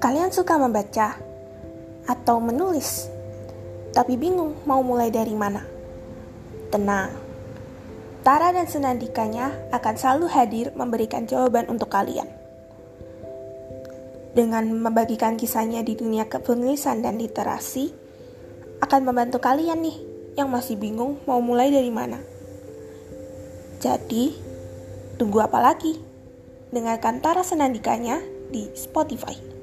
Kalian suka membaca atau menulis, tapi bingung mau mulai dari mana? Tenang, Tara dan Senandikanya akan selalu hadir memberikan jawaban untuk kalian. Dengan membagikan kisahnya di dunia kepenulisan dan literasi, akan membantu kalian nih yang masih bingung mau mulai dari mana. Jadi, tunggu apa lagi? Dengarkan Tara Senandikanya di Spotify.